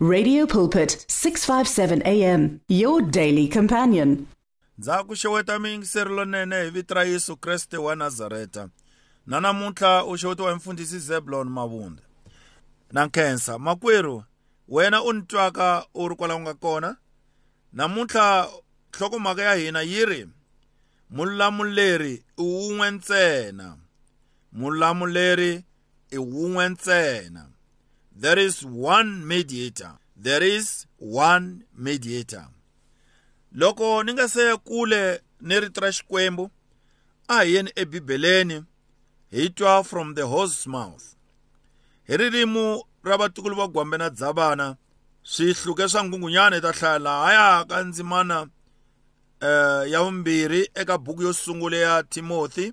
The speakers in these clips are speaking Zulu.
Radio Pulpit 657 AM your daily companion. ndza ku xeweta miyingiseri lonene hi vito ra yesu kreste wa nazareta. Na namuntlha u xewetiwa hi mfundhisi zebulon mavunda na nkhensa makwerhu wena u ni twaka u ri kwala u nga kona namuntlha nhlokomhaka ya hina yi ri mulamuleri i wun'we ntsena. Mulamuleri i wun'we ntsena. There is one mediator. There is one mediator. Loko ni nga se kule ni rito ra xikwembu a hi yeni ebibeleni hi twa from the horse mouth. Hi ririmi ra vatukulu va gwambe na dzavana swihluke swa nghungunyana hi ta hlaya lahaya ka ndzimana uh, ya vumbirhi eka buku yo sungula ya timothy.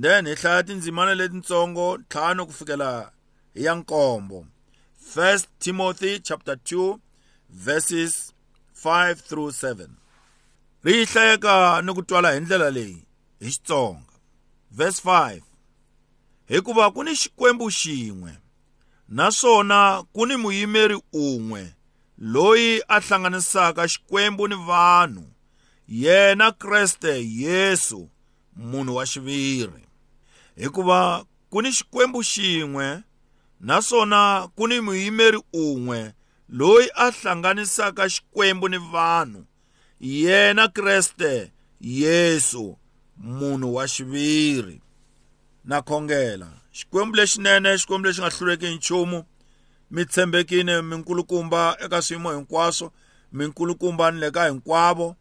Then hi hlaya tindzimana letitsongo ntlhanu ku fikela ya nkombo first timothy chapter 2 verses 5 through 7 ri hlayeka ni ku twala hi ndlela leyi hi xitsonga. Verse 5 hikuva ku ni xikwembu xin'we naswona ku ni muyimeri un'we loyi a hlanganisaka xikwembu ni vanhu yena kreste yesu munhu wa xiviri. Hikuva ku ni xikwembu xin'we naswona ku ni muyimeri un'we loyi a hlanganisaka xikwembu ni vanhu yena kreste yesu munhu wa xiviri. Na khongela xikwembu lexinene xikwembu lexi nga hluleki hi nchumu mi tshembekile minkulukumba eka swiyimo hinkwaswo minkulukumba ni le ka hinkwavo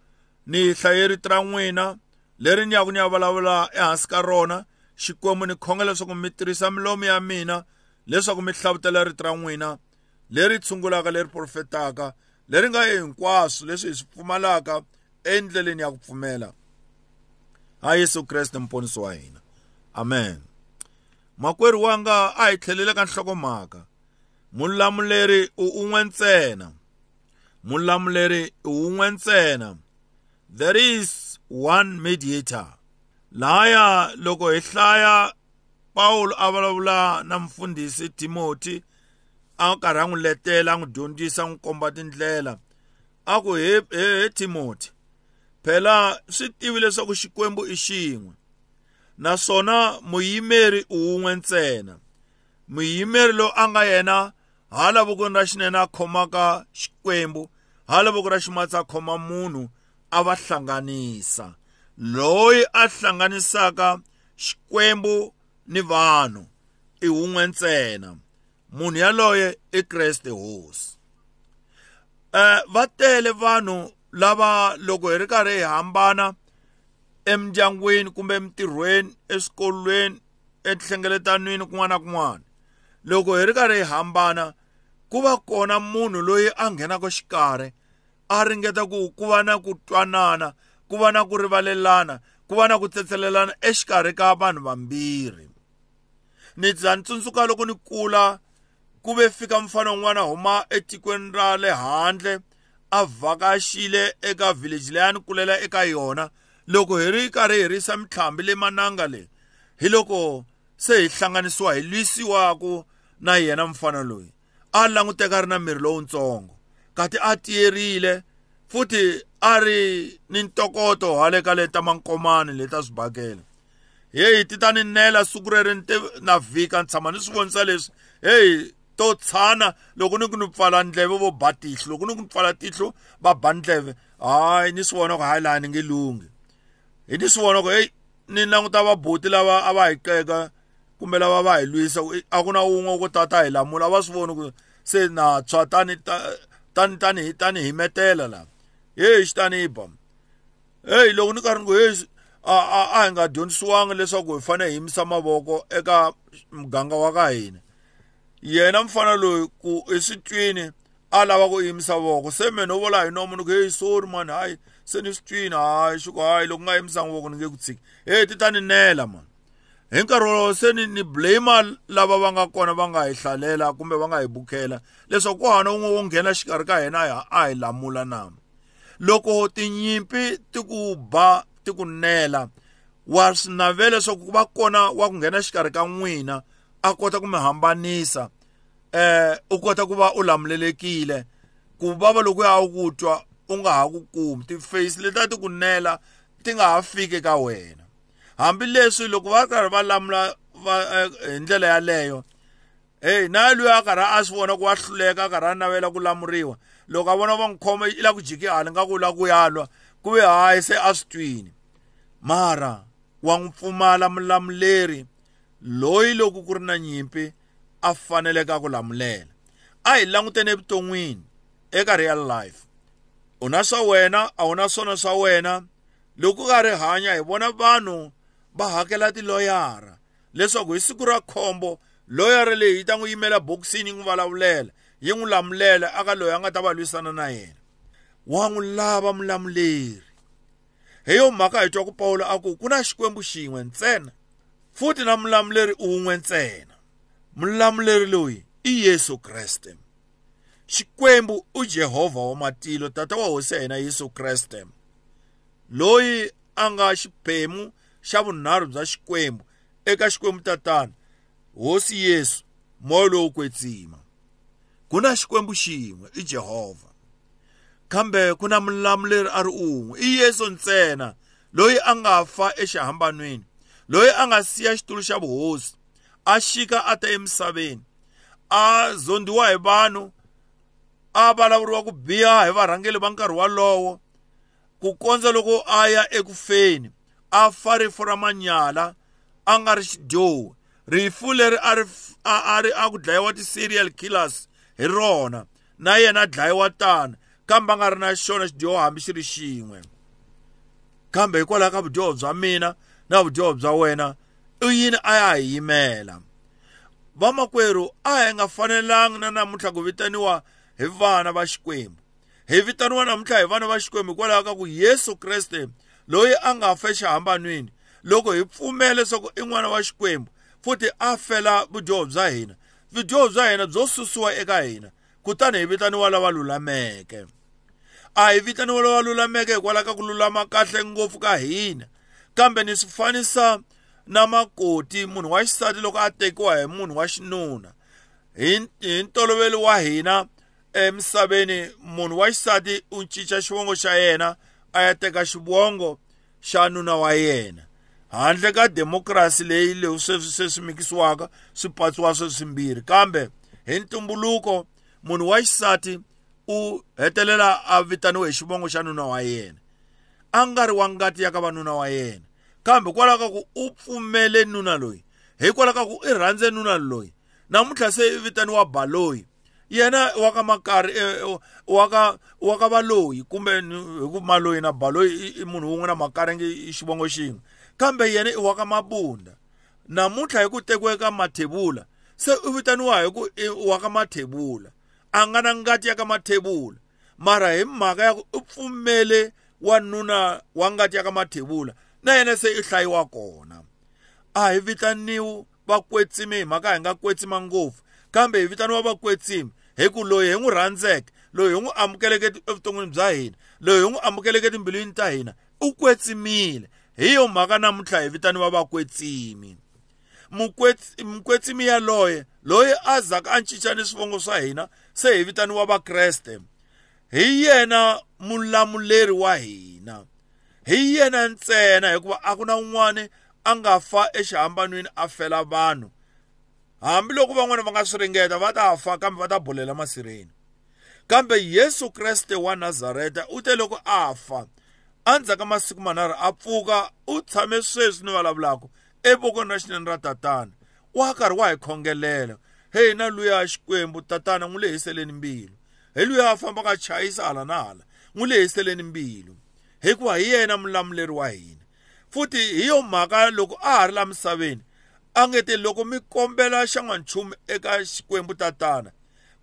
ni hlaye rito ra n'wina leri ni yaku ni ya vulavula ehansi ka rona. Xikwembu ni khongela leswaku mi tirhisa milomu ya mina leswaku mi hlavutela rito ra n'wina leri tshungulaka leri profetaka leri nga hinkwaswo leswi hi swi pfumalaka endleleni ya ku pfumela. Ha yesu kreste muponisi wa hina. Amen. Makwerhu wanga a hi tlhelele ka nhlokomhaka. Mulamuleri u un'we ntsena. Mulamuleri i un'we ntsena. There is one mediator. Lahaya loko hi hlaya pawulo a vulavula na mfundhisi timoti a karhi a n'wi letela a n'wi dyondzisa a n'wi komba tindlela a ku he he timoti phela swi tivi leswaku xikwembu i xin'we naswona muyimeri i wun'we ntsena. Muyimeri loyi a nga yena hala vokweni ra xinene a khomaka xikwembu hala voko ra ximatsi a khoma munhu a va hlanganisa loyi a hlanganisaka xikwembu ni vanhu i wun'we ntsena munhu yaloye i kreste hosi. Uh, va tele vanhu lava loko hi ri karhi hi hambana emindyangwini kumbe emintirhweni eswikolweni etinhlengeletanwini kun'wana na kun'wana. Loko hi ri karhi hi hambana ku va kona munhu loyi a nghenaka xikarhi a ringeta ku ku va na ku twanana ku va na ku rivalelana ku va na ku tsetselelana exikarhi ka vanhu vambirhi. Ni za ni tsundzuka loko ni kula. Ku ve fika mfana wun'wana huma etikweni ra le handle a vhakaxile eka village leyi a ni kulela eka yona. Loko hi ri karhi hi risa mitlhambi le mananga leyi hi loko se hi hlanganisiwa hi lwisiwaku na yena mfana loyi. A languteka ri na miri lowutsongo kati a tiyerile futhi a ri ni ntokoto hale ka le ta mankomani le ta swibakela heyi ti ta ni nela siku reri ni te na vhika ni tshama ni swi vonisa leswi. Heyi to tshana loko ni ku ni pfala ndleve vo ba tihlo loko ni ku ni pfala tihlo va ba ndleve. Hayi ni swi vona ku hayi laha ni nge lungi. Hi ni swi vona ku heyi ni languta vabuti lava a va hi qeka kumbe lava va hi lwisa a ku na wun'we ku tata hi lamula a va swi voni ku se na tshwa tani tani tani tani himetela laha heyi xitani hi ba. Heyi loko ni karhi ni ku heyi a a a hi nga dyondzisiwangi leswaku hi fanele hi yimisa mavoko eka muganga wa ka hina. Yena mfana loyi ku eswitwini a lava ku yimisa voko. Se me no vula hi nomu ni ku heyi sorry mani hayi se ni swi twini hayi xi ku hayi loko nga yimisanga voko ni nge ku tshiki. Heyi ti ta ni nela mani hi nkarhi wolowo se ni ni blame lava va nga kona va nga hi hlalela kumbe va nga hi bukhela leswaku ku hana wun'we wo nghena xikarhi ka hina a hi lamula na loko tinyimpi ti ku ba ti ku nela wa swi navela leswaku ku va kona wa ku nghena xikarhi ka n'wina a kota ku mi hambanisa eh u kota ku va u lamulelekile ku vava loko ya ku twa u nga ha ku kumi. Ti-face leti ti ku nela ti nga ha fiki ka wena. Hambileswi loko va karhi va lamula va hi ndlela yaleyo hey na luya a karhi a swi vona ku wa hluleka a karhi a navela ku lamuriwa. Loko a vona va n'wi khoma i la ku jiki hala nga ku la ku yalwa ku ve hayi se a swi twini mara wa n'wi pfumala mulamuleri loyi loko ku ri na nyimpi a faneleke ku lamulela. A hi languteni evuton'wini eka real life. U na swa wena a wu na swona swa wena. Loko ka ri hanya hi vona vanhu va hakela tiloyara. Leswaku hi siku ra khombo loyara leyi yi ta n'wi yimela bokisini yi n'wi vulavulela yi n'wi lamulela aka loyi a nga ta va lwisana na yena. Wa n'wi lava mulamuleri hi yo mhaka hi twa ku pawulo a ku ku na xikwembu xin'we ntsena futhi na mulamuleri un'we ntsena. Mulamuleri loyi i yesu kreste. Xikwembu u jehovha wa matilo tata wa hosi ya hina yesu kreste. Loyi a nga xiphemu xa vunharhu bya xikwembu eka xikwembu tatana hosi yesu moya lowo kwetsima ku na xikwembu xin'we i jehovha kambe ku na mulamuleri a ri un'we i yesu ntsena loyi a nga fa exihambanweni loyi a nga siya xitulu xa vuhosi a xika a ta emisaveni a zondiwa hi vanhu a vulavuriwa ku biha hi varhangeli va nkarhi walowo ku kondza loko a ya ekufeni a fa rifu ra manyala a nga ri xidyohi rifu leri a ri a ri a ku dlayiwa ti-serial killers hi rona na yena a dlayiwa tani kambe a nga ri na xona xidyoho hambi xi ri xin'we kambe hikwalaho ka vudyoho bya mina na vudyoho bya wena i yini a ya hi yimela. Vamakwerhu a hi nga fanelanga na namuntlha ku vitaniwa hi vana va xikwembu. Hi vitaniwa namuntlha hi vana va xikwembu hikwalaho ka ku yesu kreste loyi a nga fa exihambanweni loko hi pfumela leswaku i n'wana wa xikwembu futhi a fela vudyoho bya hina. Vudyoho bya hina byo susiwa eka hina. Kutani hi vitaniwa lava lulameke. A hi vitaniwa lava lulameke hikwalaho ka ku lulama kahle ngopfu ka hina. Kambe ni swi fanisa na makoti munhu wa xisati loko a tekiwa hi munhu wa xinuna. Hi hi ntolovelo wa hina emisaveni munhu wa xisati u cinca xivongo xa yena a ya teka xivongo xa nuna wa yena. Handle ka demokrasi leyi leyi sweswi mikisiwaka swi patsiwa sweswi swimbirhi. Kambe hi ntumbuluko munhu wa xisati u hetelela a vitaniwe hi xivongo xa nuna wa yena. A nga ri wa ngati ya ka vanuna wa yena. Kambe hikwalaho ka ku u pfumele nuna loyi hikwalaho ka ku i rhandze nuna loyi namuntlha se i vitaniwa baloyi. Yena wa ka makarhi wa ka wa ka valoyi kumbe hi ku maloyi na baloyi i munhu wun'we na makarhi i xivongo xin'we. Kambe yena i wa ka mabunda. Namuntlha hi ku tekiwa eka mathebula se u vitaniwa hi ku i wa ka mathebula. A nga na ngati ya ka mathebula mara hi mhaka ya ku u pfumele wanuna wa ngati ya ka mathebula na yena se i hlayiwa kona. A hi vitaniwi vakwetsimi hi mhaka hi nga kwetsima ngopfu kambe hi vitaniwa vakwetsimi hi ku loyi hi n'wi rhandzeke loyi hi n'wi amukeleke evuton'wini bya hina loyi hi n'wi amukeleke timbilwini ta hina u kwetsimile hi yo mhaka namuntlha hi vitaniwa vakwetsimi mukwetsimi yaloye loyi a zaka a cinca ni swivongo swa hina se hi vitaniwa vakreste hi yena mulamuleri wa hina. Hi yena ntsena hikuva a ku na un'wana a nga fa exihambanweni a fela vanhu. Hambiloko van'wana va nga swi ringeta va ta fa kambe va ta bolela masirheni. Kambe yesu kreste wa nazareta u te loko a fa endzhaku ka masiku manharhu a pfuka u tshame sweswi ni vulavulaka evokweni ra xinene ra tatana. Wa karhi wa hi khongelela heyi na luya xikwembu tatana n'wi lehiseleni mbilu. Hi luya a fambaka a chayisa hala na hala n'wi lehiseleni mbilu. Hikuva hi yena mulamuleri wa hina futhi hi yo mhaka loko a ha ri la misaveni a nge te loko mi kombela xa n'wanchumu eka xikwembu tatana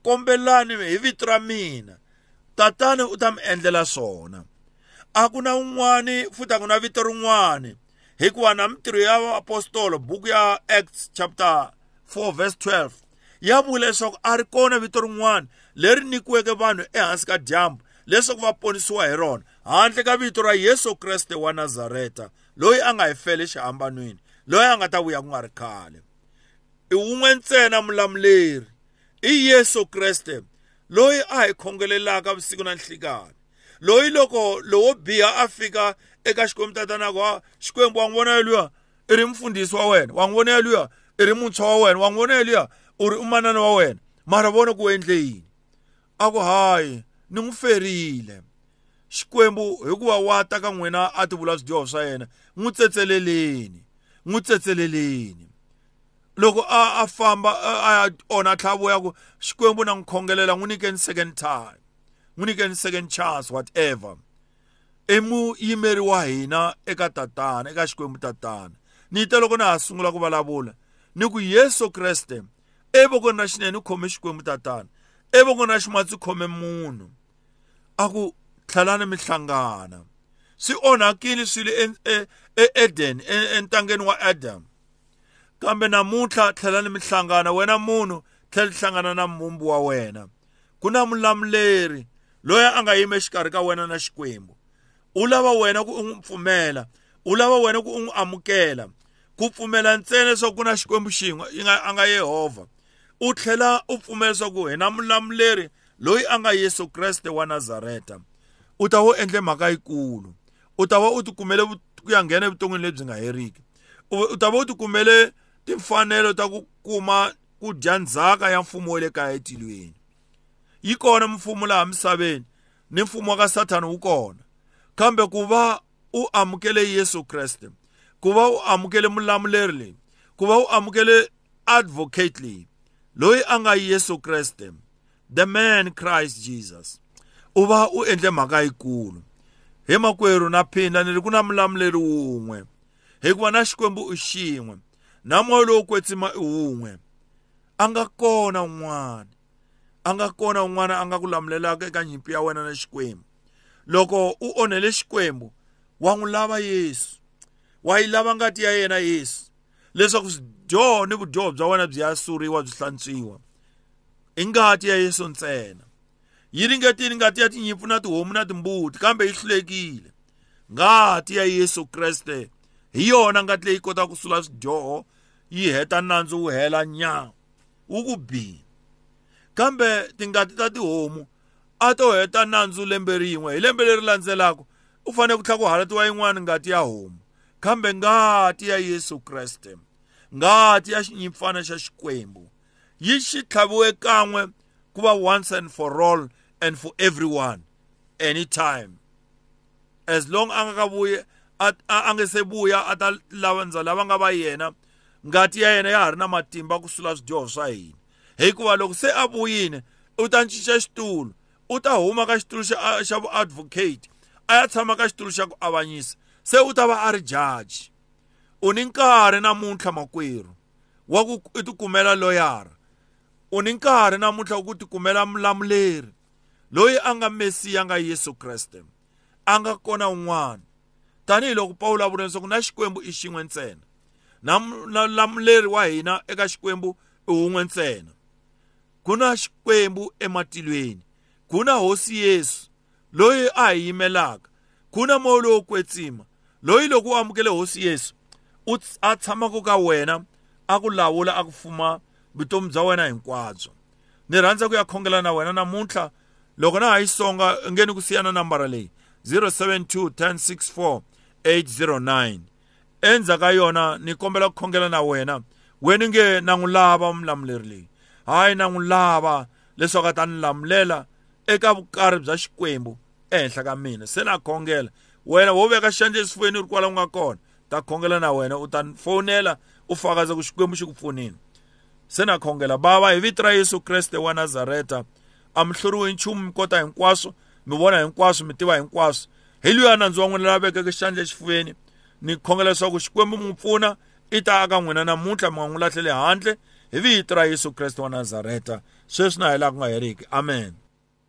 kombelani hi vito ra mina. Tatana u ta mi endlela swona. A ku na un'wani futhi a ku na vito rin'wani. Hikuva na mitirho ya vaapostolo buku ya acts chapter 4 verse 12 ya vula leswaku a ri kona vito rin'wana leri nyikiweke vanhu ehansi ka dyambu leswaku va ponisiwa hi rona handle ka vito ra yesu kreste wa nazareta loyi a nga hi fele xihambanweni loyi a nga ta vuya ku nga ri khale. I wun'we ntsena mulamuleri i Yesu Kriste loyi a hi khongelelaka vusiku na nhlikani loyi loko lowo biha a fika eka xikwembu tatana kwa xikwembu wa n'wi vona yelwiya i ri mfundhisi wa wena. Wa n'wi vona yelwiya i ri muntshwa wa wena. Wa n'wi vona yelwiya u ri umanana wa wena. Mara vona ku endle yini? A ku hayi ni n'wi ferile xikwembu hikuva wa ta ka n'wina a ti vula swidyoho swa yena n'wi tsetseleleni n'wi tsetseleleni loko a a famba a ya onha tlhavo ya ku xikwembu na n'wi khongelela n'wi nyikeni second time n'wi nyikeni second chance whatever. I muyimeri wa hina eka tatana eka xikwembu tatana. Ni te loko na ha sungula ku vulavula. Ni ku yesu kreste evokweni ra xinene u khome xikwembu tatana. Evokweni ra ximatsi khome munhu. A ku tlhelani mi hlangana. Swi onhakile swilo eeden entangeni wa adam. Kambe namuntlha tlhelani mi hlangana wena munhu tlhela hlangana na mumbu wa wena. Ku na mulamuleri loyi a nga yime exikarhi ka wena na xikwembu. U lava wena ku u n'wi pfumela u lava wena ku u n'wi amukela ku pfumela ntsena leswaku ku na xikwembu xin'we a nga yehovha u tlhela u pfumela leswaku hi na mulamuleri loyi a nga yesu kreste wa nazareta. U ta wo endle mhaka yikulu u ta va u tikumele ku ya nghena evuton'wini lebyi nga heriki. U ta va u tikumele timfanelo ta ku kuma ku dya ndzhaka ya mfumo wa le kaya etilweni. Yi kona mfumo laha misaveni ni mfumo wa ka sathana wu kona. Kambe ku va u amukele yesu kreste ku va u amukele mulamuleri leyi ku va u amukele advocate leyi loyi a nga yesu kreste the man christ jesus u va u endle mhaka yikulu. Hi makwerhu na phinda ni ri ku na mulamuleri wun'we hikuva na xikwembu i xin'we na moya lowu kwetsima i wun'we a nga kona un'wana a nga kona un'wana a nga ku lamulelaka eka nyimpi ya wena na xikwembu. Loko u onhele xikwembu wa n'wi lava yesu. Wa yi lava ngati ya yena yesu. Leswaku swidyoho ni vudyoho bya wena byi ya suriwa byi hlantswiwa. I ngati ya yesu ntsena. Yi ringetile ngati ya tinyimpfu na tihomu na timbuti kambe yi hlulekile. Ngati ya yesu kreste hi yona ngati leyi kotaka ku sula swidyoho yi heta nandzu wu hela nya wu ku biha kambe tingati ta tihomu a to heta nandzu lembe rin'we hi lembe leri landzelaka u fanele ku tlha ku halatiwa yin'wana ngati ya homu kambe ngati ya yesu kreste ngati ya xinyimpfana xa xikwembu yi xi tlhaviwe kan'we ku va once and for all and for everyone anytime. As long a nga ka vuyi a nga se vuya a ta lavandza lava nga va yena ngati ya yena ya ha ri na matimba ku sula swidyoho swa hina hikuva loko se a vuyile u ta cinca xitulu u ta huma ka xitulu xa xa vuadvocate a ya tshama ka xitulu xa ku avanyisa se u ta va a ri jaji u ni nkarhi namuntlha makwerhu wa ku i tikumela loyara u ni nkarhi namuntlha wa ku tikumela mulamuleri loyi a nga mesiya nga yesu kreste. A nga kona un'wana. Tanihiloko pawulo a vula leswaku na xikwembu i xin'we ntsena. Na mulamuleri wa hina eka xikwembu i wun'we ntsena. Ku na xikwembu ematilweni. Ku na hosi yesu loyi a hi yimelaka ku na moya lowo kwetsima loyi loko u amukele hosi yesu. U a tshamaka ka wena a ku lawula a ku fuma vutomi bya wena hinkwabyo. Ni rhandza ku ya khongela na wena namuntlha loko na ha yi songa ngeni ku siya na nambara leyi 072 1064 809 endzhaku ka yona ni kombela ku khongela na wena weni nge na n'wi lava mulamuleri leyi. Hayi na n'wi lava leswaku a ta ni lamulela eka vukarhi bya xikwembu ehenhla ka mina. Se na khongela. Wena wo veka xandla exifuveni u ri kwala u nga kona. Ta khongela na wena u ta fonela u fakaza ku xikwembu xi ku pfunini se na khongela bava hi vito ra yesu kreste wa nazareta a mi hluriwi nchumu mi kota hinkwaswo mi vona hinkwaswo mi tiva hinkwaswo. Hi luya nandzu wa n'wina la vekeke xandla exifuveni ni khongela leswaku xikwembu mi pfuna i ta aka n'wina namuntlha mi nga n'wi lahleli handle hi vito ra yesu kreste wa nazareta. Sweswi na hela ku nga heriki. Amen.